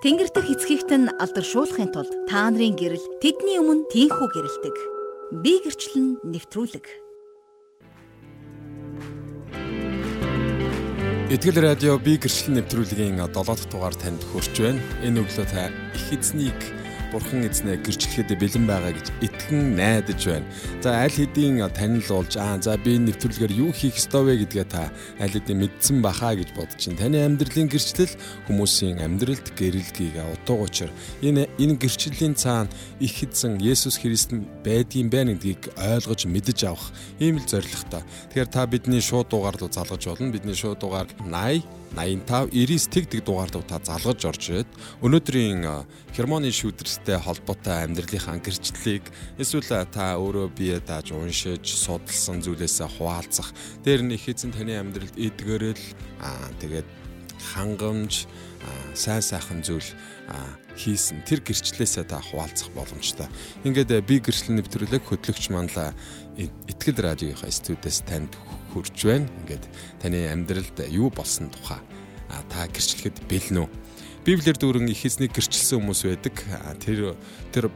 Тэнгэр дэх эцгийгт нь алдаршуулахын тулд та нарын гэрэл тэдний өмнө тийхүү гэрэлдэг. Би гэрчлэн нэвтрүүлэг. Итгэл радио би гэрчлэн нэвтрүүлгийн 7 дахь дугаар танд хүрч байна. Энэ өглөө та их эзнийг Бурхан эзнээ гэрчлэхэд бэлэн байгаа гэж итгэн найдаж байна. За аль хэдийн танил болж аа за би нэвтрүүлгээр юу хийх ёстой вэ гэдгээ та аль хэдийн мэдсэн бахаа гэж бодож чинь. Таны амьдралын гэрчлэл хүмүүсийн амьдралд гэрэлгийг утга учир энэ энэ гэрчлийн цаана их эзэн Есүс Христ байдгийн байна гэдгийг ойлгож мэдэж авах ийм л зорилготой. Тэгэхээр та бидний шууд дугаар руу залгаж болно. Бидний шууд дугаар 80 85 99 тэг тэг дугаарлуу та залгаж орж ирээд өнөөдрийн хермоны шүүдрстэй холбоотой амьдралынхаа гэрчлэлийг эсвэл та өөрөө бие дааж уншиж судалсан зүйлээсээ хуваалцах дээр нь их эзэн таны амьдралд эдгэрэл аа тэгээд хангамж сайн сайхан зүйл хийсэн тэр гэрчлэлээсээ та хуваалцах боломжтой. Ингээд би гэрчлэл нэвтрүүлэг хөтлөгч манлаа итгэл радиогийнхаа студиэс танд хүрч байна. Ингээд таны амьдралд юу болсон тухай та гэрчлэхэд бэлнэ үү? Библиэр дүүрэн их эзнийг гэрчилсэн хүмүүс байдаг. Тэр тэр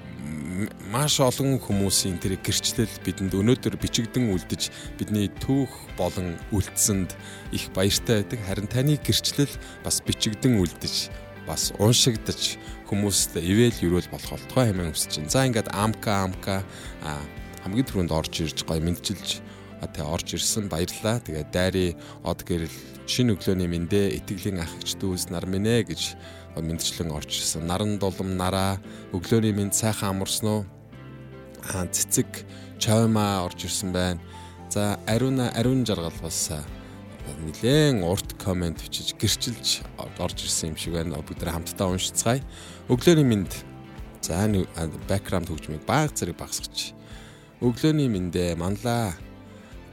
маш олон хүмүүсийн тэр гэрчлэл бидэнд өнөөдөр бичигдэн үлдэж бидний түүх болон үлдсэнд их баяртай байдаг. Харин таны гэрчлэл бас бичигдэн үлдэж бас уншигдаж хүмүүст ивэл юрэл болох болтугай хэмээн хүсэж байна. За ингээд амка амка хамгийн түрүүнд орж ирж гой мэдчилж тэ орж ирсэн баярлаа. Тэгээ дайри од гэрэл шинэ өглөөний мэндэ итгэлийн ах эгч дүүс нар минь ээ гэж мэдчлэн орж ирсэн. Наран дулам нараа өглөөний мэнд сайхан амарсан уу? Аа цэцэг чоймаа орж ирсэн байна. За ариуна ариун жаргал бас нилээн урт комент бичиж гэрчилж орж ирсэн юм шиг байна. Бүгд хамтдаа уншицгаая. Өглөөний мэнд за бэкграунд хөгжмийг баг зэрэг багсгаж. Өглөөний мэндэ манлаа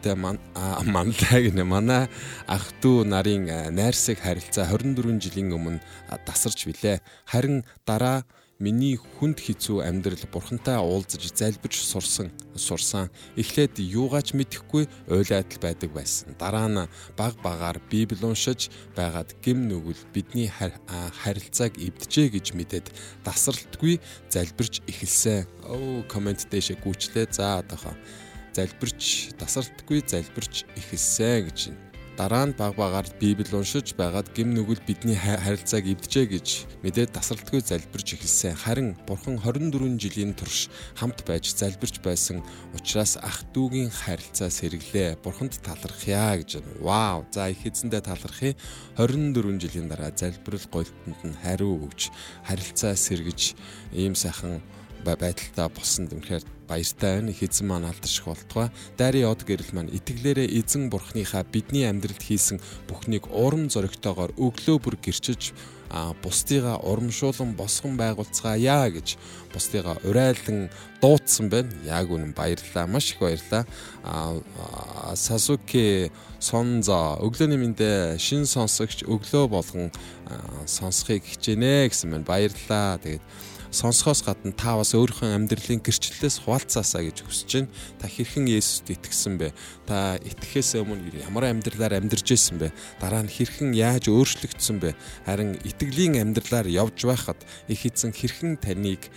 те манлаа гинэ манай ах トゥ нарын найрсаг харилцаа 24 жилийн өмнө тасарч билээ. Харин дараа миний хүнд хизүү амьдрал бурхантай уулзаж залбирч сурсан сурсан эхлээд юугаач мэдэхгүй уйлайтал байдаг байсан. Дараа нь баг багаар Библи уншиж байгаад гим нүгэл бидний харилцааг эвдэжээ гэж мэдээд тасралтгүй залбирч эхэлсэн. Оо комент дэшээ гүйчлээ. За одоохоо залбирч тасардаггүй залбирч ихэлсэн гэж байна. Дараа нь баг багаар Библи уншиж байгаад гим нүгэл бидний харилцааг эвдэжээ гэж мэдээд тасралтгүй залбирч эхэлсэн. Харин Бурхан 24 жилийн турш хамт байж залбирч байсан учраас ах дүүгийн харилцаа сэргэлээ. Бурханд талархъя гэж байна. Вау. За их эзэндээ талархъя. 24 жилийн дараа залбирал голтонд нь хариу өгч харилцаа сэргэж ийм сайхан байдалтай болсон гэмхээр баяртай байна. Их эзэн маань алдарших болтугай. Дайри од гэрэл маань итгэлээрээ эзэн бурхныхаа бидний амьдралд хийсэн бүхнийг урам зоригтойгоор өглөө бүр гэрчиж бусдыгаа урамшуулан босгон байгуулцгаая гэж бусдыгаа урайлан дуудсан байна. Яг үнэн баярлалаа. Маш их баярлалаа. А Сасуки Сонзо өглөөний мэндэ шин сонсогч өглөө болгон сонсхийг хичээнэ гэсэн байна. Баярлалаа. Тэгээд сонсохоос гадна та бас өөрийнхөө амьдралын гэрчлэлээс хуваалцаасаа гэж хүсэж байна. Та хэрхэн Есүст итгэсэн бэ? Та итгэхээс өмнө ямар амьдралаар амьдарч ирсэн бэ? Дараа нь хэрхэн яаж өөрчлөгдсөн бэ? Харин итгэлийн амьдралаар явж байхад их эзэн хэрхэн таныг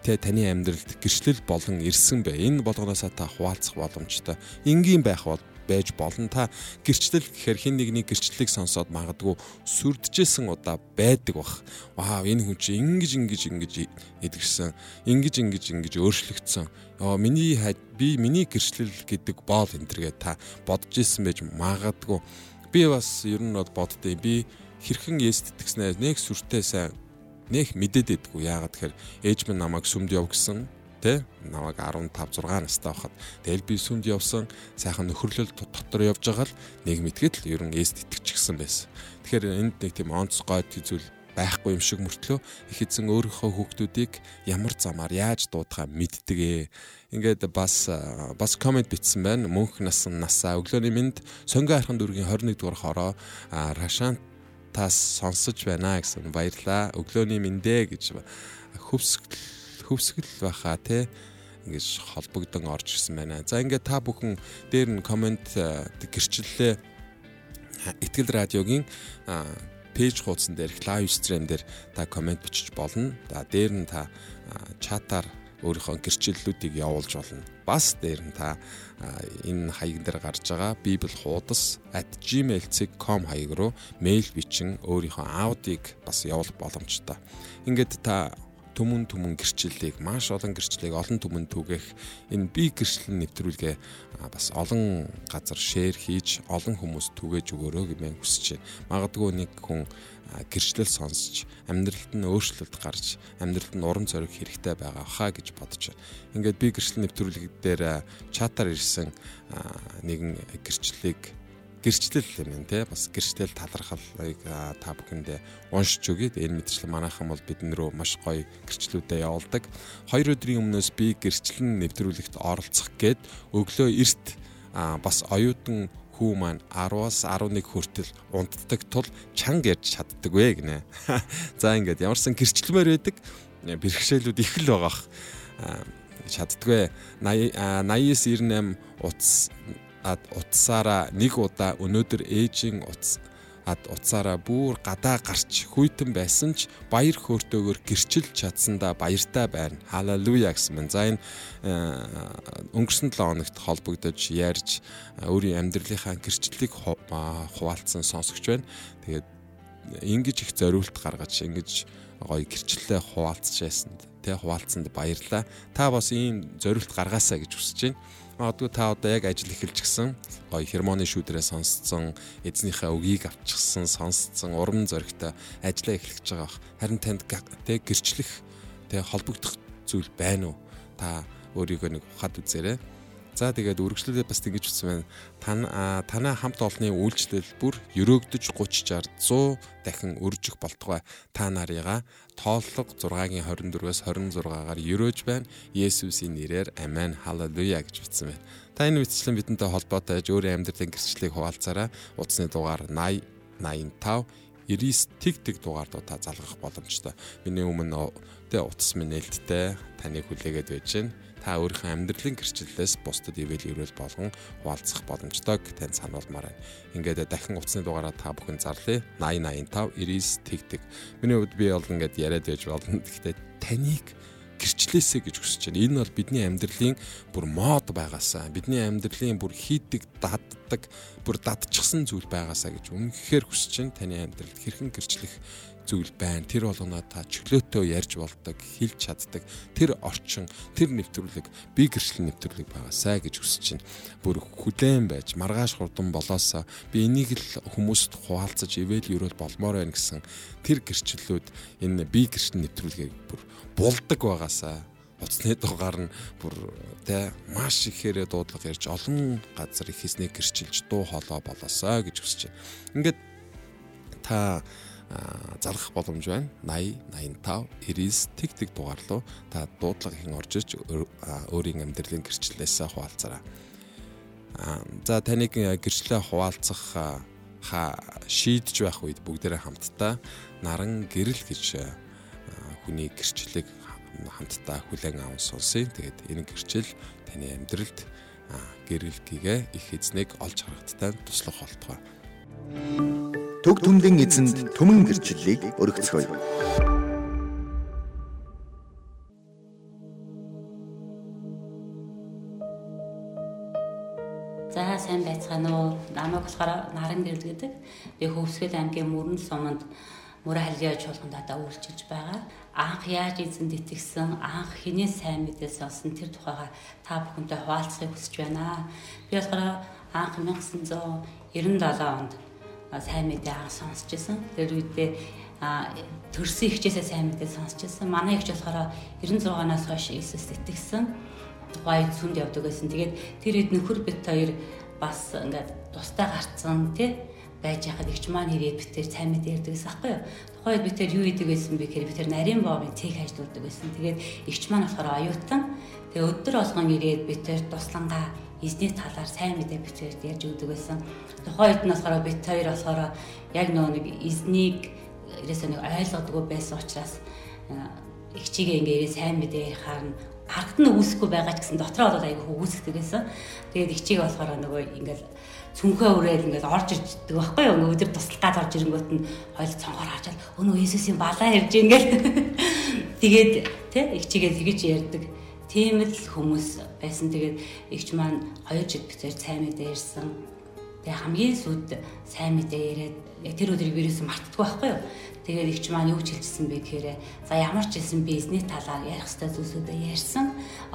тэ таны амьдралд гэрчлэл болон ирсэн бэ? Энэ болгоноосаа та хуваалцах боломжтой. Энгийн байх бол байж болно. Та гэрчлэл гэхээр хин нэгний гэрчлэлийг сонсоод магадгүй сүрдэжсэн удаа байдаг бах. Вау энэ хүн чи ингэж ингэж ингэж эдгэрсэн. Ингэж ингэж ингэж өөрчлөгдсөн. Оо миний би миний гэрчлэл гэдэг боол энтергээ та бодож исэн байж магадгүй. Би бас ер нь бол боддیں۔ Би хэрхэн Есүс итгэснээр нэг сүртэй сайн нэх мэдээд байдгүй. Яагаад тэгэхээр ээж минь намайг сүмд яв гэсэн те намайг 15 6 настай байхад тэгэл би сүмд явсан сайхан нөхөрлөл дотор явж байгаа л нэг мэдгээд л ер нь эст итгэчихсэн байсан. Тэгэхээр энд нэг тийм онцгой зүйл байхгүй юм шиг мөртлөө их эзэн өөрийнхөө хүүхдүүдийг ямар замаар яаж дуудахаа мэддэг ээ. Ингээд бас бас комент бичсэн байна. Мөнх насан насаа өглөөний минь сонгоо хархан дүүргийн 21 дугаар хороо Рашан тас сонсож байна гэсэн баярлаа. Өглөөний мэндэ гэж хөвсгөл хөвсгөл байхаа те ингэж холбогдсон орж ирсэн байна. За ингээд та бүхэн дээр нь комент гэрчлэлээ Итгэл радиогийн пэйж хуудсан дээрх лайв стрим дээр та комент бичиж болно. За дээр нь та чатаар өөрийнхөө гэрчлэлүүдийг явуулж болно. Бас дээр нь та энэ хаяг дээр гарч байгаа Библи хуудас @gmail.com хаяг руу мэйл бичин өөрийнхөө аудийг бас явуулах боломжтой. Ингээд та түмэн түмэн гэрчлэлийг маш олон гэрчлэлийг олон түмэн түгэх энэ би гэрчлэл нэвтрүүлгээ бас олон газар шеэр хийж олон хүмүүс түгэж өгөөрэй гэмээр хүсэж байна. Магадгүй нэг хүн гэрчлэл сонсч амьдралд нь өөрчлөлт гарч амьдралд нь уран зориг хэрэгтэй байгаа хаа гэж бодож байна. Ингээд би гэрчлэл нэвтрүүлэг дээр чатаар ирсэн нэгэн гэрчлэлийг гэрчлэл юм те бас гэрчлэл талархлыг та бүхэндээ уншиж өгье. Энэ мэдчлэл манайхан бол бидэн рүү маш гоё гэрчлэлүүдэд явуулдаг. Хоёр өдрийн өмнөөс би гэрчлэн нэвтрүүлэгт оролцох гээд өглөө эрт бас оюутан хүү маань 10-аас 11 хүртэл унтдаг тул чанга ярьж чаддаг вэ гинэ. За ингээд ямарсан гэрчлэмээр байдаг бэрхшээлүүд их л байгаах чаддгүй 80 80-с 98 утас утсаараа нэг удаа өнөөдөр ээжийн утас ад утсаараа бүр гадаа гарч хүйтэн байсан ч баяр хөөртэйгээр гэрчилж чадсандаа баяртай байна. Халелуя гэсэн мэн. За энэ өнгөрсөн 7 хоногт холбогдож ярьж өөрийн амьдралынхаа гэрчлэлийг хуваалцсан сонсогч байна. Тэгээд ингэж их зориулт гаргаж ингэж гоё гэрчлэлээ хуваалцж ясанд тэ хуваалцсанд баярлаа. Та бас ийм зориулт гаргаасаа гэж хүсэж байна Магадгүй та одоо яг ажил эхэлж гисэн гоё хермоны шүүдрээ сонсцсон, эзнийхээ үгийг авчихсан, сонсцсон, урам зоригтой ажиллаа эхлэж байгаа. Харин танд тэг гэрчлэх тэг холбогдох зүйл байна уу? Та өөрийгөө нэг ухаад үзээрэй За тэгээд үргэлжлүүлээ бас тэгэж утсан байна. Тан танаа хамт олонны үйлчлэл бүр өрөөгдөж 30 60 100 дахин өржих болтугай та нарыгаа тооллого 6-гийн 24-өөс 26-гаар өрөөж байна. Есүсийн нэрээр амен халелуя гэж бичсэн байна. Та энэ үгчлэн бидэнтэй холбоотой аж өөрийн амьдралын гэрчлэлийг хуваалцаараа утасны дугаар 80 85 99 тэг тэг дугаардаа та залгах боломжтой. Миний өмнө тэ утас минь нээлттэй таныг хүлээгээд байж байна та өөрийнхөө амьдралын гэрчлэлээс бусдад ивэл ирүүл болгон хуваалцах боломжтойг танд сануулмаар байна. Ингээд дахин утасны дугаараа та бүхэн зарлая. 8085 99 тэгтэг. Миний хувьд би бол ингээд яриад байж болно. Гэхдээ таныг гэрчлээсэ гэж хүсэж байна. Энэ бол бидний амьдралын бүр мод байгаасаа, бидний амьдралын бүр хийдэг, даддаг, бүр дадчихсан зүйл байгаасаа гэж үнэхээр хүсэж байна. Таны амьдралд хэрхэн гэрчлэх зүйл байна. Тэр болгоноо та чөлөөтөө ярьж болдог, хэлж чаддаг. Тэр орчин, тэр нэвтрүүлэг би гэрчлэл нэвтрүүлэг байгаасаа гэж хүсэж байна. Бүр хүлээн байж, маргааш хурдан болоосоо би энийг л хүмүүст хуваалцаж ивэл ерөөл болмоор байна гэсэн тэр гэрчлэлүүд энэ би гэрчлэл нэвтрүүлгийг бүр булдаг байгаасаа утасны дугаар нь бүр тэ маш ихээр дуудлага ярьж олон газар их хэснийг гэрчилж дуу хоолой болоосаа гэж хүсэж байна. Ингээд та залгах боломж байна. 80 85 99 тэг тэг дугаар руу та дуудлага хийн орж иж өөрийн амьдралын гэрчлэлээс хуваалцараа. За таныг гэрчлэлээ хуваалцах ха шийдэж байх үед бүгдээрээ хамтдаа наран гэрэл гэж хүний гэрчлэлийг хамтдаа хүлээн аван сонсъё. Тэгээд энэ гэрчил таны амьдралд гэрэл гэгээ их эзнийг олж харагдтаа туслах болтугай. Төг түмлийн эзэнд түмэн гэрчлэлийг өргөцгөөе. За сайн байцгаана уу? Намайг болохоор Наран гэрэл гэдэг. Би Хөвсгөл аймгийн Мөрөн суманд мөрө халгийн чуулганд одоо үйлчилж байгаа. Анх яаж эзэнд итгэсэн, анх хинээс сайн мэдээ сонсон тэр тухайга та бүхэнтэй хуваалцахыг хүсэж байна. Би болохоор анх 1997 онд сайн мэдээ анх сонсч байсан. Тэр үедээ төрсөн ихчээсээ сайн мэдээ сонсч байсан. Манай ихч болохоор 96-наас хойш Иесус итгэсэн. Тухайн сүнд явдаг байсан. Тэгээд тэр хэд нөхөр бит хоёр бас ингээд тустай гарцсан тий байж яхад ихч маань ирээд битээр сайн мэдээ ярьдаг гэсэн аахгүй юу. Тухайд битээр юу идэг байсан бэ гэхээр битээр нарийн боовын цэг хайждуулдаг байсан. Тэгээд ихч маань болохоор оюутан. Тэгээ өдөр болгон ирээд битээр туслангаа эзний талаар сайн мэдээ бичээд ярьж өгдөг байсан. Тухайн үед нь болохоор бит хоёр болохоор яг нөгөө нэг эзнийг ерөөсөө нэг ойлгодгүй байсан учраас их чигээ ингээ сайн мэдээ ярихаар нь харагд нь үүсэхгүй байгаа ч гэсэн дотроо бол аягүй үүсгдэг байсан. Тэгээд ихчийг болохоор нөгөө ингээд цүнхээ үрээд ингээд орж ирдэг байхгүй юу? Ингээд өдөр туслахад орж ирэнгүүт нь хойл цонхоор хачаад өнөө Иесусийн балаа ирж ингээд тэгээд тий ихчигээ тэгэж ярьдаг. Тийм л хүмүүс байсан. Тэгээд ихч маань хоёр жил битээр сайн мэдээ ирсэн. Тэгээ хамгийн сүд сайн мэдээ яриад яг тэр өдрийг вирус мартдаггүй байхгүй юу? Тэгээд ихч маань юу ч хэлчихсэн бэ гэхээр за ямар ч хэлсэн бизнес талаар ярих хэвээр зүйлсүүдээ ярьсан.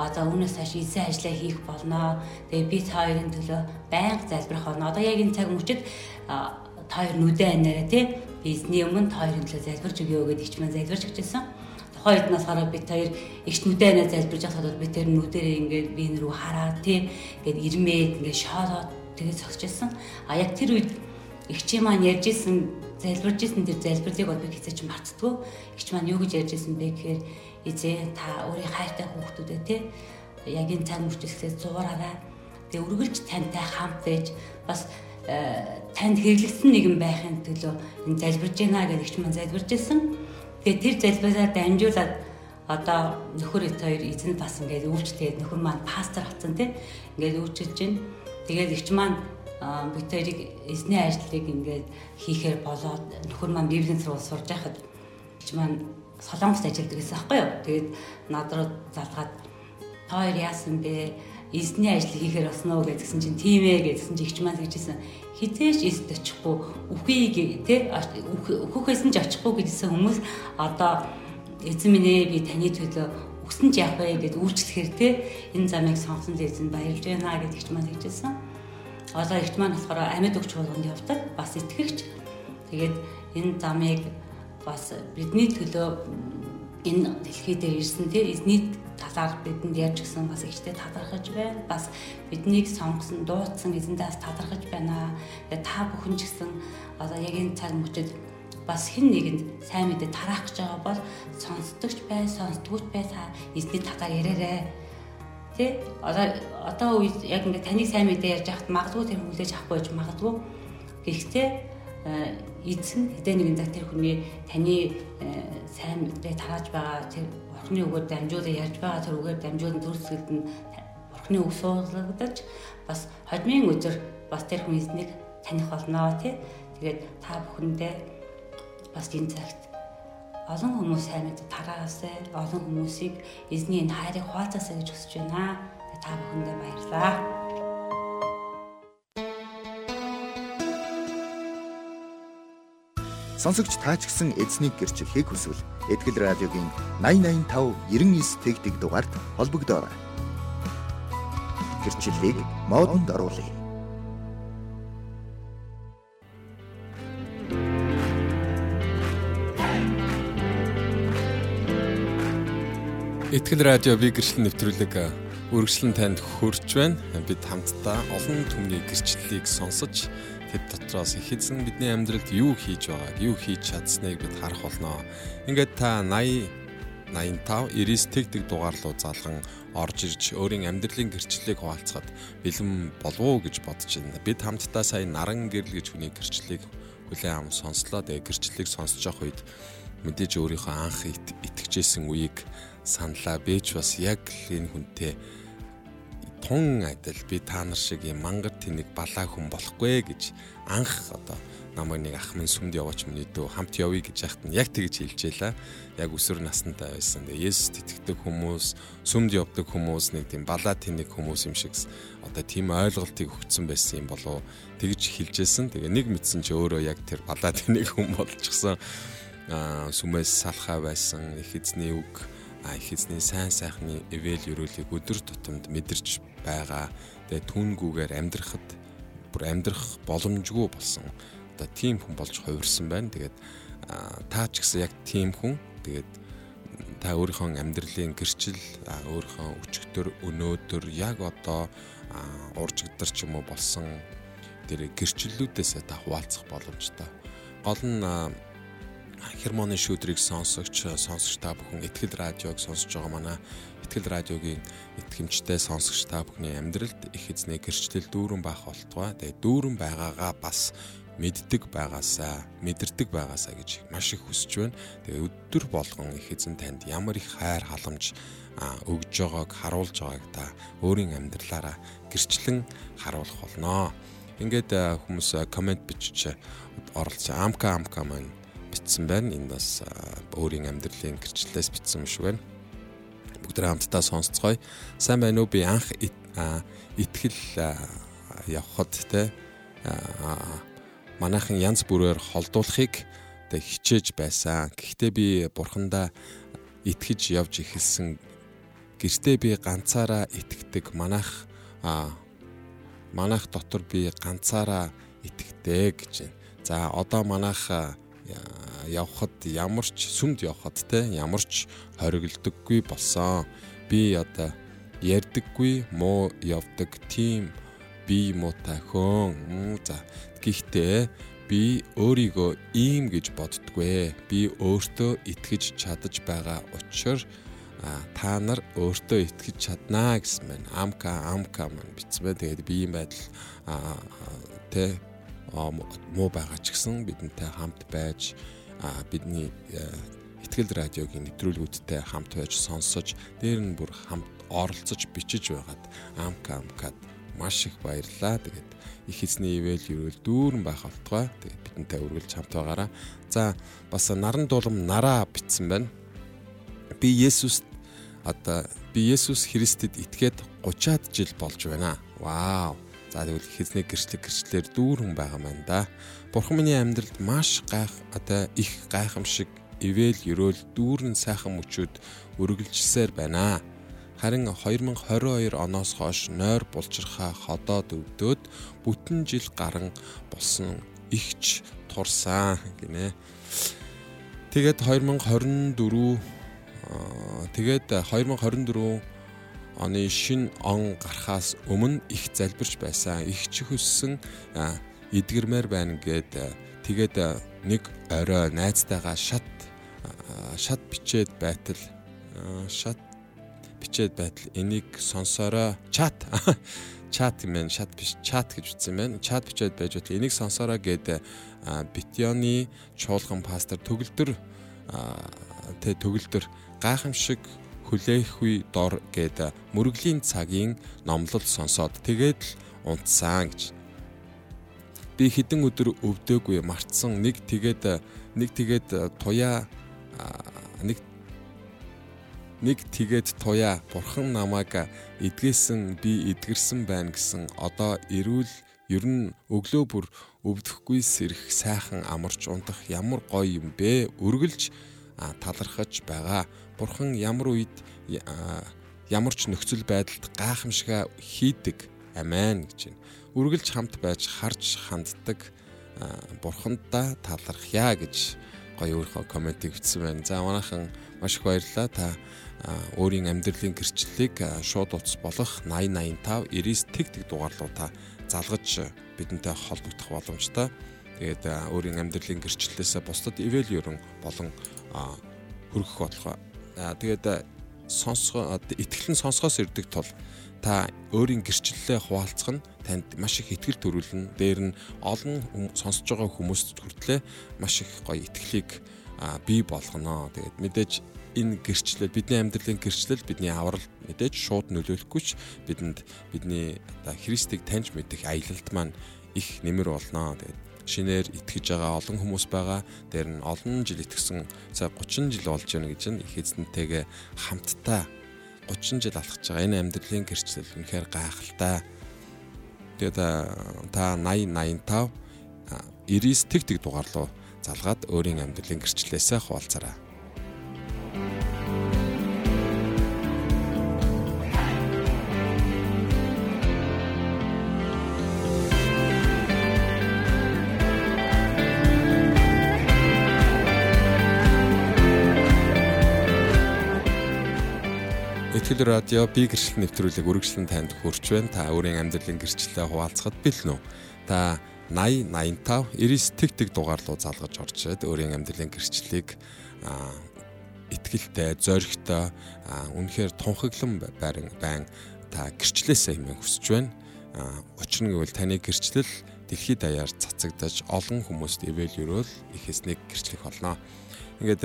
Одоо үүнээс хойш эзэн ажиллаа хийх болно. Тэгээд би та хоёрын төлөө байнга залбирах болно. Одоо яг энэ цаг мөчид та хоёр нүдэ анаараа тий бизнесний өмнө та хоёрын төлөө залбирч өгөө гэдэг ихч маань залбирч өгчээсэн. Нас хараа бид хоёр ихч нүдэ анаа залбирж байхад бид тэр нүдэрээ ингээд би энэ рүү хараад тий ингээд ирмээд ингээд шоолоод тэгээд зогсчихсан. А яг тэр үед ихчээ маань ярьж исэн залбирж исэн тэр залбирлыг бол би хэзээ ч мартдаггүй. Игч маань юу гэж ярьж исэн бэ гэхээр эзээ та өөрийн хайртай хүүхдүүдэд те яг энэ цаг мөчөөсөө зуураарай. Тэгээ үргэлж тантай хамт байж бас э, танд хэрэглэгдсэн нэгэн байхын төлөө энэ залбирж байна гэж игч маань залбирж исэн. Тэгээ тэр залбираа дамжуулаад одоо нөхөр эт хоёр эзэн бас ингээд өвчлээд нөхөр маань пастор болсон те ингээд өвчөж чинь тэгээд игч маань бид хоёрыг эзний ажлыг ингээд хийхээр болоод нөхөр маань библийн сургууль сурж байхад ч маань солонгост ажилладаг гэсэн аахгүй юу. Тэгээд над руу залгаад та хоёр яасан бэ? Эзний ажил хийхээр босноо гэдгсэн чинь тийм ээ гэдгсэн чинь ихч маань гэжсэн хизээш эзэд очихгүй үхий тий өөхөөс нь ч очихгүй гэдсэн хүмүүс одоо эзэн минь ээ би таны төлөө өгсөн ч яах вэ гэд үйлчлэхээр тий энэ замыг сонгосон эзэн баярлж байна гэдгийгч маань хэлжсэн одоо ихт маань болохоор амьд өгч болгонд явдаг бас итгэгч. Тэгээд энэ замыг бас бидний төлөө энэ дэлхий дээр ирсэн тийм эзний талаар бидэнд ярьж гисэн бас ихтэй талархаж байна. Бас биднийг сонгосон, дуудсан эзэндээ бас талархаж байна. Тэгээд та бүхэн ч гэсэн одоо яг энэ цаг мөчид бас хэн нэгэнд сайн мэдээ тараах гэж байгаа бол сонсдогч бай, сонсдгүйч бай та эзний талаар яриарай Тэ одоо одоо үед яг ингээд таныг сайн мэдээ ярьж хахад магадгүй тэр хүлээж авахгүй байж магадгүй. Гэхдээ эзэн хэдэн нэгэн цаг тэр хүний таны э, сайн мэдээ тарааж байгаа тэр бурхны үгээр дамжуулан ярьж байгаа тэр үгээр дамжуулан төрсгөлд нь бурхны үг суулгагдаж бас хожмын өдөр бас тэр хүн эзнийг таних болно тий. Тэгээд та бүхэндээ бас энэ цагт олон хүмүүс сайн мэд тараасаа олон хүмүүсийг эзний энэ хайрыг хуваалцаасаа гэж хүсэж байна. Та бүхэндээ баярлалаа. Сонсогч таач гисэн эзнийг гэрчлэхийг хүсвэл Этгэл радиогийн 8085 99 тэгтэг дугаард холбогдоорой. Гэрчлэлийг модонд оруулъя. Итгэл радио би гэрчлэн нэвтрүүлэг үргэлжлэн танд хүрч байна. Бид хамтдаа олон түмний гэрчлэлийг сонсож тэд дотроос их эзэн бидний амьдралд юу хийж байгааг, юу хийж чадсныг бид харах болно. Ингээд та 80 85 99 тэгдэг дугаар руу залган орж ирж өөрийн амьдралын гэрчлэлийг хуваалцахад бэлэн болов уу гэж бодож байна. Бид хамтдаа сая наран гэрэл гэж хүний гэрчлэлийг хүлээн аван сонслоо. Тэгээ гэрчлэлийг сонсож явах үед мэдээж өөрийнхөө анх итгэжсэн үеийг саналаа бэж бас яг л энэ хүнтэй тун адил би та нар шиг юм мангар тэнэг балаа хүн болохгүй гэж анх одоо намайг нэг ах минь сүмд яваач миний дөө хамт явъя гэж яхад нь яг тэгж хэлжээлээ. Яг өсвөр настай байсан. Тэгээ Есүс итгэдэг хүмүүс, сүмд явдаг хүмүүс нэг тийм балаа тэнэг хүмүүс юм шиг одоо тийм ойлголтыг өгсөн байсан юм болов тэгж хэлжсэн. Тэгээ нэг мэдсэн чи өөрөө яг тэр балаа тэнэг хүн болчихсон. Аа сүмээс салхаа байсан их эзний үг их эзний сайн сайхны эвэл өрөөлийг өдөр тутамд мэдэрч байгаа. Тэгээ түнгүүгээр амьдрахад бүр амьдрах боломжгүй болсон. Одоо тийм хүн болж хувирсан байна. Тэгээд та ч гэсэн яг тийм хүн. Тэгээд та өөрийнхөө амьдралын гэрчил өөрийнхөө өчигдөр өнөөдөр яг одоо уржигдар ч юм уу болсон тэр гэрчлэлүүдээс та хуваалцах боломжтой. Гол нь хермоны шүүдрийг сонсогч сонсогч та бүхэн ихтгэл радиог сонсож байгаа манай ихтгэл радиогийн итгэмжтэй сонсогч та бүхний амьдралд их эзний гэрчлэл дүүрэн байх болтугай. Тэгээ дүүрэн байгаагаа бас мэддэг байгаасаа, мэдэрдэг байгаасаа гэж маш их хүсэж байна. Тэгээ өдөр болгон их эзэн танд ямар их хайр халамж өгж байгааг харуулж байгааг та өөрийн амьдралаараа гэрчлэн харуулах болноо. Ингээд хүмүүс комент бичиж оролцсон. Амка амка маань бичсэн байна. Энэ бас өөрийн амьдралын гэрчлэлээс бичсэн юм шиг байна. Бүгд хамтдаа сонсцгоё. Сайн байна уу? Би анх итгэл явхад те манайхан янз бүрээр холдуулахыг тэг хичээж байсан. Гэхдээ би бурхандаа итгэж явж эхэлсэн. Гэртээ би ганцаараа итгэдэг. Манайх манайх дотор би ганцаараа итгэдэг гэж. За одоо манайх явхад ямар ч сүмд явхад те ямар ч хориглодоггүй болсон. Би одоо ярддаггүй муу явдаг тийм би муутай хөн. За гэхдээ би өөрийгөө ийм гэж боддгвэ. Би өөртөө итгэж чадаж байгаа учраас та нар өөртөө итгэж чаднаа гэсэн мэн амка амка мэн бай. Тэгээд би ийм байдал тэ муу байгаа ч гэсэн бидэнтэй хамт байж бидний итгэл радиогийн нэвтрүүлгүүдтэй хамт байж сонсож дээр нь бүр хамт оролцож бичиж байгаад амка амкад маш их баярлаа. Тэгээд их эзний ивэл ерөөл дүүрэн байх болтугай. Тэгээд бидэнтэй үргэлж хамт байгаараа. За бас наран дуулам нараа битсэн байна. Би Есүст одоо би Есүс Христэд итгээд 30-аад жил болж байна. Вау. За тэгвэл их эзний гэрчлэг гэрчлэлээр дүүрэн байгаа маань да. Бурхан миний амьдралд маш гайх одоо их гайхамшиг ивэл ерөөл дүүрэн сайхан мөчүүд үргэлжилсээр байна. Харин 2022 оноос хойш нойр булчирхаа ходоод өвдөөд бүтэн жил гарan болсон ихч турсан гинэ. Тэгээд 2024 тэгээд 2024 оны шин он гарахаас өмнө их залбирч байсан. Их ч хөссөн эдгэрмээр байна гэд тэгээд нэг орой найзтайгаа шат шат бичээд байтал шат бичээд байтал энийг сонсороо чат чат юм байна шат биш чат гэж үтсэн байна чат бичээд байж байтал энийг сонсороо гэд битёны чуулган пастор төгөлдөр тэ төгөлдөр гайхамшиг хүлээхгүй дор гэд мөрөглийн цагийн номлол сонсоод тэгээд л унтсан гэж. Би хідэн өдөр өвдөөгүй мартсан. Нэг тэгээд нэг тэгээд туяа нэг нэг тэгээд туяа бурхан намайг эдгээсэн би эдгэрсэн байна гэсэн. Одоо эрүүл ер нь өглөө бүр өвдөхгүй сэрэх сайхан амарч унтах ямар гоё юм бэ? Үргэлж талархаж байгаа бурхан ямар үед ямар ч нөхцөл байдалд гайхамшига хийдэг амен гэж байна үргэлж хамт байж харж ханддаг бурхандаа талархъя гэж гоё өөрийнхөө комментиг бичсэн байна за манайхан маш их баярлалаа та өөрийн амьдралын гэрчлэлийг шууд утас болох 8085 99 тэг тэг дугаарлуудаа залгаж бидэнтэй холбогдох боломжтой. Тэгээд өөрийн амьдралын гэрчлэлээс бусдад ивэл ерөн болон хөргөх бодлого. Тэгээд сонсгоо итгэлэн сонсгоос ирдэг тул та өөрийн гэрчлэлээ хуваалцах нь танд маш их итгэл төрүүлнэ. Дээр нь олон сонсож байгаа хүмүүст хүртлээ маш их гоё итгэлийг бий болгоно. Тэгээд мэдээж энэ гэрчлэл бидний амьдралын гэрчлэл бидний аврал мэдээж шууд нөлөөлөхгүй ч бидэнд бидний одоо Христийг таньж мэдэх аялалд маань их нэмэр болно. Тэгээд шинээр итгэж байгаа олон хүмүүс байгаа. Дээр нь олон жил итгэсэн сая 30 жил болж байна гэж нь их эзэнтэйгээ хамтдаа 30 жил алхаж байгаа. Энэ амьдралын гэрчлэл үнэхээр гайхалтай. Тэгээд та 80 85 99 тэг тэг дугаар руу залгаад өөрийн амьдралын гэрчлэлээсээ хуваалцаарай. Итгэл радио би гэрчлэл нэвтрүүлэг үргэлжлэн танд хүрч байна. Та өөрийн амьдралын гэрчлэлээ хуваалцахад бэлэн үү? Та 80 85 99 тэг тэг дугаар руу залгаж орчод өөрийн амьдралын гэрчлэлийг итгэлтэй, зоригтой, үнэхээр тунхаглан байран байн та гэрчлээсээ хэмээн хүсэж байна. Учир нь гэвэл таны гэрчлэл дэлхийд даяар цацагдаж олон хүмүүст эвэлюрөөл их эснийг гэрчлэх болно. Ингээд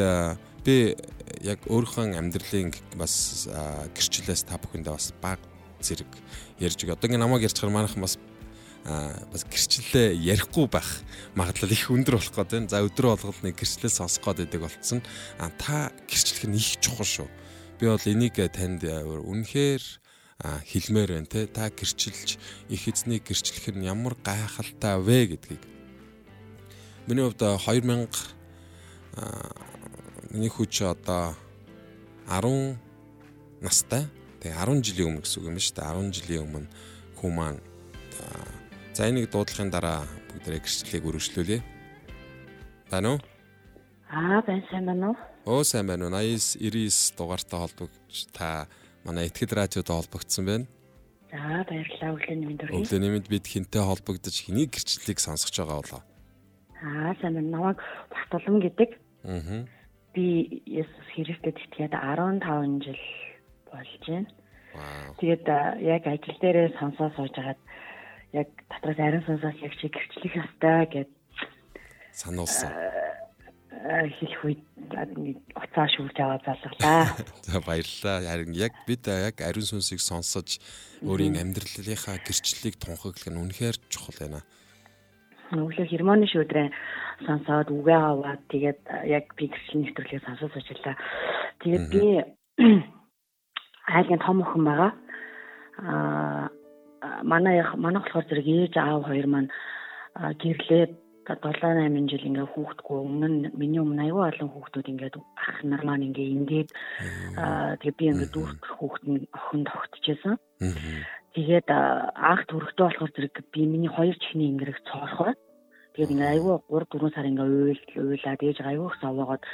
би яг өөрийнхөө амьдралын бас гэрчлэлээс та бүхэндээ бас баг зэрэг ярьж өгье. Одоо ингэ намайг ярьчихаар манайхан бас бас гэрчлэлээ ярихгүй байх магадлал их өндөр болох гээд байна. За өдрөө болгол нэг гэрчлэл сонсох гээд байдаг болцсон. А та гэрчлэх нь их чухал шүү. Би бол энийг танд үнэхээр хэлмээр байна те. Та гэрчилж их эзний гэрчлэх нь ямар гайхалтай вэ гэдгийг. Миний хувьд 2000 миний хүч одоо 10 настай. Тэгээ 10 жилийн өмнө гэсэн үг юм шүү дээ. 10 жилийн өмнө маань За энийг дуудлагын дараа бүгдээ гэрчлэлийг үргэлжлүүлье. Байна уу? Аа, байна сайн байна уу? Оо сайн байна уу? 89 99 дугаартай холбогдож та манай Итгэл радиод холбогдсон байна. За баярлалаа өглөөний мэнд өргөе. Өглөөний мэнд бид хинтээ холбогдож хэний гэрчлэлийг сонсож байгаа болоо. Аа сайн байна. Намайг Батулан гэдэг. Аа. Би Есүс Христэд итгээд 15 жил болж байна. Тэгээд яг ажил дээрээ сонсоо сууж хагаад яг дотроос ариун сонсоос яг чи гэрчлэх ёстой гэд сануулсан. хэлэх үед уцаа шүүрж аваад залглаа. За баярлалаа. Харин яг бид яг ариун сүнсийг сонсож өөрийн амьдралынхаа гэрчлэлийг тунхаглах нь үнэхээр чухал байна. Өглөө германы шүүдрээ сонсоод үгээ аваад тэгээд яг би гэрчлэл нэвтрүүлгийг сонсож ажиллаа. Тэгээд би айлын том охин байгаа. Аа манай манайх болохоор зэрэг ээж аав хоёр маань гэрлээд 7 8 жил ингээ хүүхдгүй өмнө нь миний өмнө аюу олон хүүхдүүд ингээд ах нар маань ингээ ингээд тэгээ би ингээ дүүрх хүүхд нь охин тогтчихсан. Тэгээд анх төрөлтөө болохоор зэрэг би миний хоёр чихний ингэрэг цоорхоо. Тэгээд ингээ аюу 3 4 сар ингээ уйл уйлаад ээж аюу их совоогоод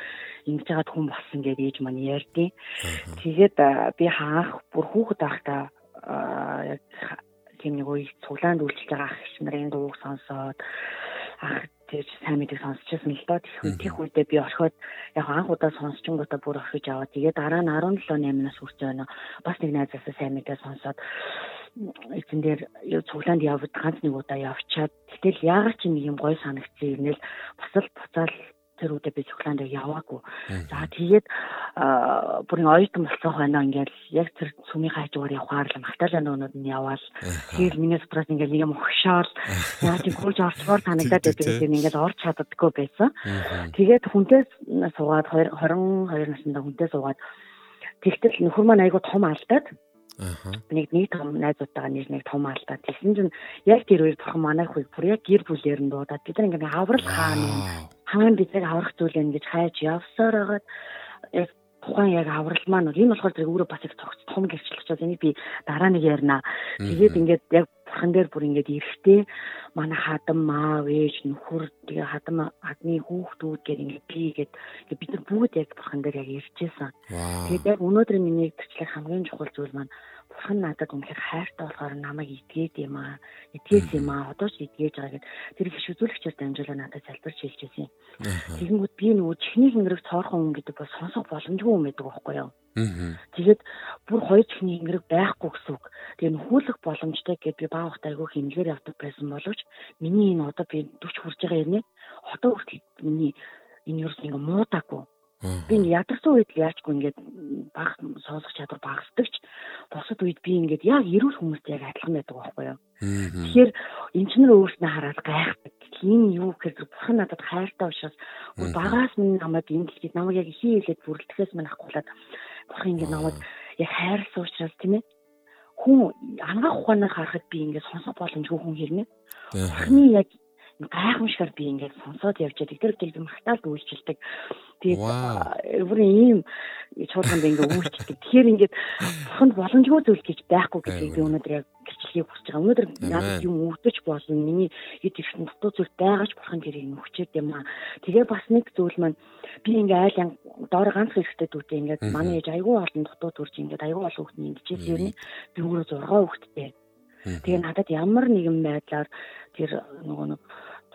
ингэж яагаад хүн болсон гэдээ ээж маань ярьдیں۔ Тэгээд би хаах бүр хүүхэд байхдаа яг тийм нэг үе цуглаанд үйлчлж байгаа ах иш нарын дууг сонсоод ах тийж сайн мэдээ сонсчихсан л доо тийх үедээ би орхиод яг анх удаа сонсчингуудаа бүр орхиж аваа. Тэгээд дараа нь 17 8-наас хүрч байна. Бас нэг найзаасаа сайн мэдээ сонсоод эцэн дээр цуглаанд явд ганц нэг удаа явчаад гэтэл яагаад ч нэг юм гой санагцсан юм нэл бас л буцаал тэр үедээ би цуглаанд яваагүй. За тэгээд бүрийн оюутан болсон хойноо ингээл яг тэр сүмийн хажуугаар явахаар л магтаалаа нөөнүүд нь яваал. Тэгээд миний стресс ингээл юм огшоол яа чи гүйж орчмоор санагдаад байдаг гэдэг ингээл орч чаддаггүй байсан. Тэгээд хүнтэй суугаад 22 наснда хүнтэй суугаад тэгтэл нөхөр маань айгу том алдаад Аа. Нэг нэг том найзуудтайгаа нэр нэг том алдаа. Тэгсэн чинь яг тэр үед бурхан манай хүйг бүр яг гэр бүлээр нь дуудаад бид нар ингээд аврал хаана хаана биднийг аврах зүйл юм гэж хайж явсаар байгаад яг тухайн яг аврал маань энэ болохоор зэрэг өөрөө бас их цогц том гэрчлэл учраас энийг би дараа нэг ярина. Тэгээд ингээд яг бурхан дээр бүр ингээд эрэхтэй манай хадам маав ээж нөхөр тэгээ хадам хадны хүүхдүүд гээд ингээд би гээд бид нар бүгд яг бурхан дээр яг иржсэн. Тэгээд яг өнөөдөр миний гэрчлэх хамгийн чухал зүйл маань бурхан надад үнэхээр хайртай болохоор намайг итгээд юм аа. Итгээс юм аа. Одоо ч итгээж байгаа гэд тэр их шүзүүлэгчээр дамжуулаа надад залбирч хэлжсэн юм. Тэгэнгүүт би нөгөө чихний хингэрэг цоорхон хүн гэдэг бол сонсох боломжгүй юм байдаг байхгүй юу? Тэгээд бүр хоёр чихний хингэрэг байхгүй гэсэн үг. Тэгээ нөхүүлэх боломжтой гэд би баа ухтай айгүй хэмжээр явдаг байсан боловч миний энэ одоо би 40 хүрж байгаа юм нэ. Одоо хүртэл миний энэ юу нэг муудаагүй Би ядарсан үед яачгүй ингээд баг сонсох чадвар багасдаг ч бусад үед би ингээд яг эрүүл хүмүүстэй яг адилхан байдаг байхгүй юу. Тэгэхээр эмчнэр өөрснөө хараад гайхдаг. Энэ юу гэхээр бурхан надад хайртай учраас багаас минь намайг энэ дэлхийд намайг яг хий хэлээд бүрэлдэхээс минь авахгүйлаад бурхан ингээд намайг яг хайрлсан учраас тийм ээ хүн ангаах ухаанаар харахад би ингээд сонсох боломжгүй хүн хэрнээ. Бурханы яг гайхамшигар би ингээд сонсоод явжаад тэр тэр би магтаалд үйлчилдэг. Тэгээд бүрийн ийм чуулганд ингээ үүрчдэг. Тэгэхээр ингээд бурханд боломжгүй зүйл гэж байхгүй гэдгийг би өнөөдөр яг гэрчлэгийг хүсэж байгаа. Өнөөдөр надад юм өвдөж болно. Миний хэд их дутуу зүйл байгаач бурхан тэрийг нөхчээд юм аа. Тэгээ бас нэг зүйл маань би ингээ айл доор ганц хэрэгтэй дүүтэй ингээд манай ээж айгүй олон дутуу төрж ингээд айгүй олон хүүхд ингэжээс юм. Би өөрөө 6 хүүхэдтэй. Тэгээ надад ямар нэгэн байдлаар тэр нөгөө нэг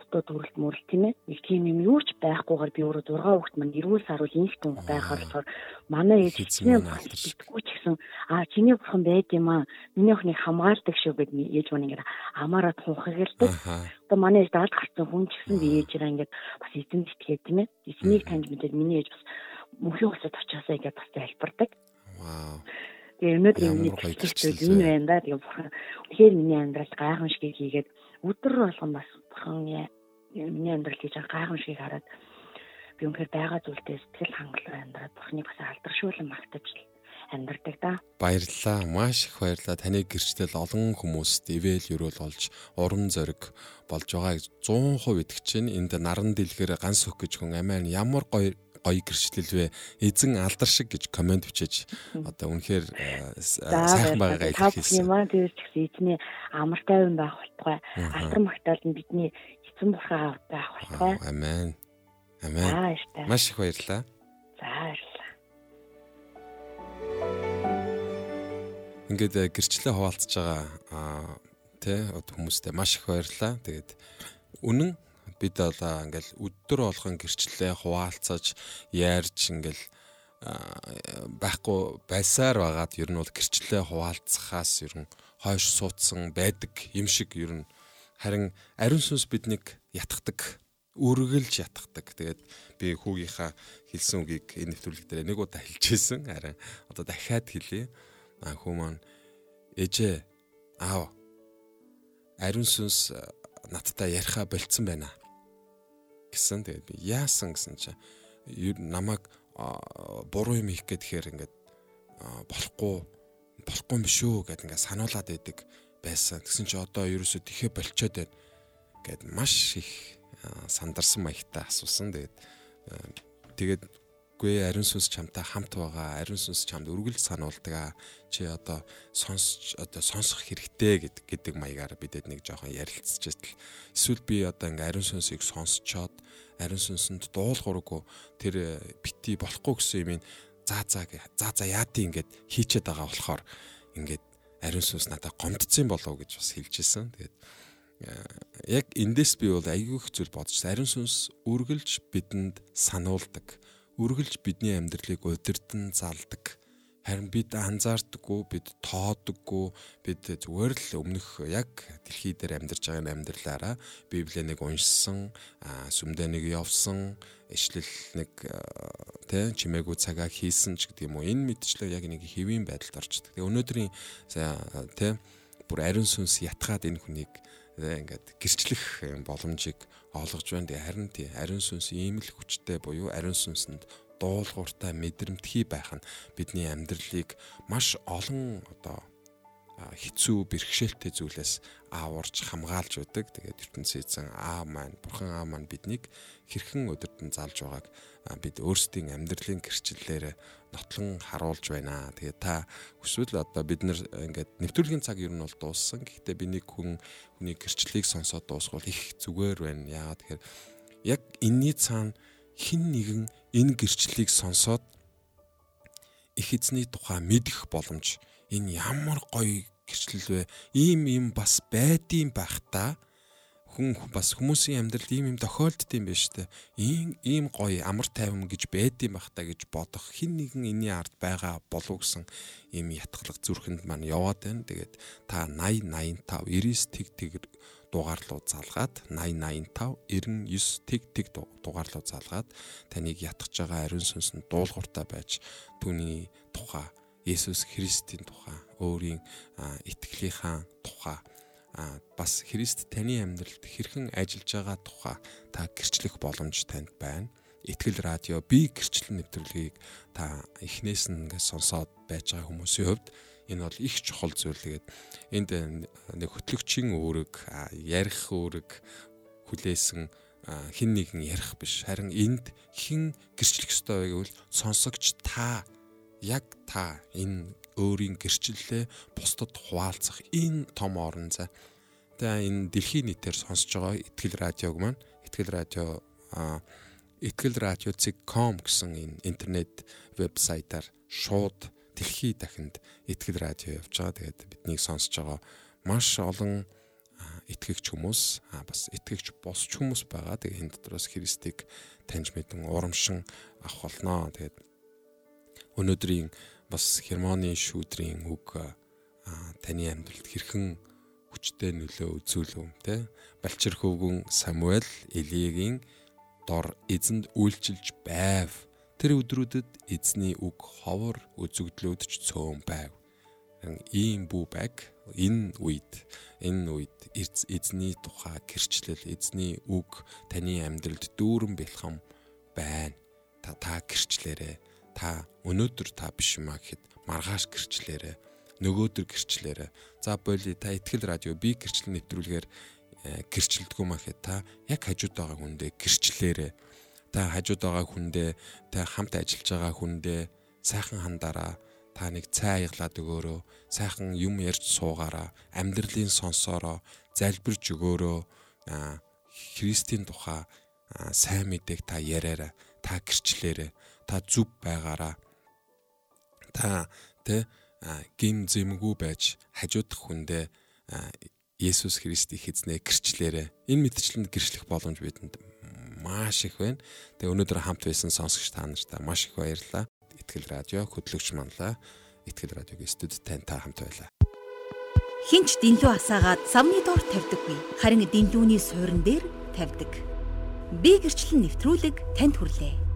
бусдад төрөлт мөрөл тийм ээ. Нэг тийм юм юу ч байхгүйгээр би өөрөө 6 хүүхэд маань эрүүл саруул инстинкт байхаар болохоор манай ээж чинь бэлтгэхгүй ч гэсэн аа чиний бурхан байд юм аа. Миний охиныг хамгаалдаг шүү гэд ээж маань ингээд амаараа тухагээлдэг. Одоо манай ээж даалд гарсан хүн ч гэсэн би ээжээрээ ингээд бас эзэн итгээд тийм ээ. Эзнийг таньж мэдээд миний ээж бас мөнхийн усад очиасаа ингээд бас залбирдаг. Вау. Тэгээ өнөөдөр миний хэлчихвэл энэ байна да. Тэгээ бурхан үнэхээр миний амьдралд гайхамшиг хийгээд өдөр болгон бас бурхан миний амьдрал хийж байгаа гайхамшигыг хараад би үнэхээр байгаа зүйлдээ сэтгэл хангалуун амьдраад бурхныг бас алдаршуулан магтаж амьдардаг да. Баярлалаа. Маш их баярлалаа. Таны гэрчлэл олон хүмүүст ивэл юрол болж урам зориг болж байгааг 100% итгэж байна. Энд наран дэлгэр ганц өх гэж хүн амиа ямар гоё гоё гэрчлэл вэ? Эзэн алдар шиг гэж комент бичиж одоо үнэхээр э, сайхан байгаагаа илэрхийлсэн. Та юм аа тэр ч гэсэн эзний амар тайван байх болтугай. Алтар магтаал нь бидний эзэн бурхан байх болтугай. Амен. Амен. Маш их баярлалаа. За баярлалаа. Ингээд э, гэрчлээ хуваалцж байгаа тий хүмүүстэй маш их баярлалаа. Тэгээд үнэн бид одоо ингээл өдөр болгон гэрчлэлээ хуваалцаж ярьж ингээл байхгүй байсаар байгаад ер нь бол гэрчлэлээ хуваалцахаас ер нь хойш суудсан байдаг юм шиг ер нь харин ариун сүнс биднийг ятгадаг үргэлж ятгадаг. Тэгээд би хүүгийнхаа хэлсэн үгийг энэ нэвтрүүлэг дээр нэг удаа хэлчихсэн. Харин одоо дахиад хэлье. А хүү маань ээжээ аав ариун сүнс надтай яриха болцсон байна гэсэн. Тэгээд би яасан гэсэн чинь намайг буруу юм хийх гэхээр ингээд болохгүй болохгүй юм шүү гэд ингээд сануулад байдаг байсан. Тэгсэн чи одоо ерөөсөө тэхэ болчоод байна гэд маш их сандарсан маягтай асуусан. Тэгээд тэгээд Гүй ариун сүнс чамтай хамт байгаа. Ариун сүнс чамд үргэлж сануулдаг. Чи одоо сонсч одоо сонсох хэрэгтэй гэдэг гэдэг маягаар бидэд нэг жоохон ярилцчихсэн. Эсвэл би одоо ингээ ариун сүнсийг сонсчоод ариун сүнсэнд дуулуургүй тэр бити болохгүй гэсэн юм заа заа заа заа яадын ингээд хийчээд байгаа болохоор ингээд ариун сүнс надад гомдсон болов гэж бас хэлжсэн. Тэгээд яг эндээс би бол айгүй их зүйл бодож ариун сүнс үргэлж бидэнд сануулдаг үргэлж бидний амьдралыг удирдан залдаг. Харин бид анзаардаггүй, бид тоодоггүй, бид зүгээр л өмнөх яг дэлхий дээр амьдарч байгаа амьдралаараа Библийг уншсан, сүмдээ нэг явсан, ишлэл нэг тэ чимээгүй цагаа хийсэн ч гэдэг юм уу. Энэ мэдчлээ яг нэг хэвийн байдалд орчдөг. Тэгээ өнөөдрийн тэ бүр ариун сүнс ятгаад энэ хүнийг ингээд гэрчлэх боломжийг олгож байна. Тэгээ харин тий ариун сүнс ийм л хүчтэй буюу ариун сүнсэнд дуулууртай мэдрэмтгий байх нь бидний амьдралыг маш олон одоо хэцүү бэрхшээлтэй зүйлээс ааварч хамгаалж өгдөг. Тэгээд ертөнцийн эзэн аа маань, бурхан аа маань биднийг хэрхэн өдөртөн залж байгааг бид өөрсдийн амьдралын гэрчлэлээр нотлон харуулж байна. Тэгээд та хүсвэл одоо бид нэр ингээд нэвтрүүлгийн цаг ер нь бол дууссан. Гэхдээ би нэг хүн хүний гэрчлэлийг сонсоод дуусгавал их зүгээр байна. Яагаад тэгэхээр яг энэний цаана хин нэгэн энэ гэрчлэлийг сонсоод их эзний тухай мэдэх боломж энэ ямар гоё гэрчлэл вэ? Ийм юм бас байдсан байх та хүн бас хүмүүсийн амьдралд ийм юм тохиолдд юм шүү дээ. Ийм ийм гоё амар тайван гэж байдсан байх та гэж бодох хин нэгэн энэний ард байгаа болов гэсэн ийм ятгалах зүрхэнд маань яваад байна. Тэгээд та 80 85 99 тэг тэг дугаарлуу залгаад 8085 99 тэг тэг дугаарлуу залгаад таныг ятгах байгаа ариун сүнсэнд дуулууртай байж түүний тухай Есүс Христийн тухай өөрийн итгэлийнхаа тухай бас Христ таны амьдралд хэрхэн ажиллаж байгаа тухай та гэрчлэх боломж танд байна. Итгэл радио би гэрчлэн нэвтрүүлгийг та эхнээс нь ингээд сонсоод байж байгаа хүмүүсийн хувьд энэ бол их чухал зүйл. Тэгээд энд нэг хөтлөгчийн үүрэг, ярих үүрэг хүлээсэн хин нэгэн ярих биш. Харин энд хэн гэрчлэх ёстой вэ гэвэл сонсогч та яг та энэ өөрийн гэрчлэлээ бусдад хуваалцах энэ том орон зай. Тэгээ энэ дэлхийн нийтээр сонсож байгаа Итгэл радиог маань Итгэл радио Итгэл радио.com гэсэн энэ интернет вебсайтаар шууд дэлхий дахинд Итгэл радио явж байгаа. Тэгээд биднийг сонсож байгаа маш олон итгэгч хүмүүс бас итгэгч босч хүмүүс байгаа. Тэгээ энэ дотроос Христийг таньж мэдэн урамшин авах болно. Тэгээд өнөөдрийн бас хермоны шүүдрийн үг таны амьдралд хэрхэн хүчтэй нөлөө үзүүлв те балчир хөвгүн Самуэль Элиегийн дор эзэнд үйлчилж байв тэр өдрүүдэд эзний үг ховор үзэгдлүүдч цөөн байв ийм бүү баг энэ үед энэ үед эзний тухай гэрчлэл эзний үг таны амьдралд дүүрэн бэлхам байна та та гэрчлээрэ та өнөөдөр та биш юмаа гэхэд маргааш гэрчлээрэ нөгөөдөр гэрчлээрэ. За боли та ихтгэл радио би гэрчлэл нэвтрүүлгээр э, гэрчлэлдэггүй маа гэхэд та яг хажууд байгаа хүндээ гэрчлээрэ. Та хажууд байгаа хүндээ та хамт ажиллаж байгаа хүндээ сайхан хандаараа та нэг цай аяглаад өгөөрөө сайхан юм ярьж суугаараа амьдралын сонсороо залбирж өгөөрөө. Христийн тухай сайн мэдээг та яриараа та гэрчлээрэ та зүв байгаараа та тэ гим зэмгүй байж хажуудах хүндээ Есүс Христийг эзнээ гэрчлээрэ. Энэ мэдчлэнд гэрчлэх боломж бидэнд маш их байна. Тэгээ өнөөдөр хамт байсан сонсогч та нартай маш их баярлалаа. Итгэл радио хөтлөгч манлаа. Итгэл радиогийн студид тантай хамт байлаа. Хинч дэнлүү асаагаад самны доор тавьдаггүй. Харин дэнлүүний суурин дээр тавьдаг. Би гэрчлэн нэвтрүүлэг танд хүрлээ.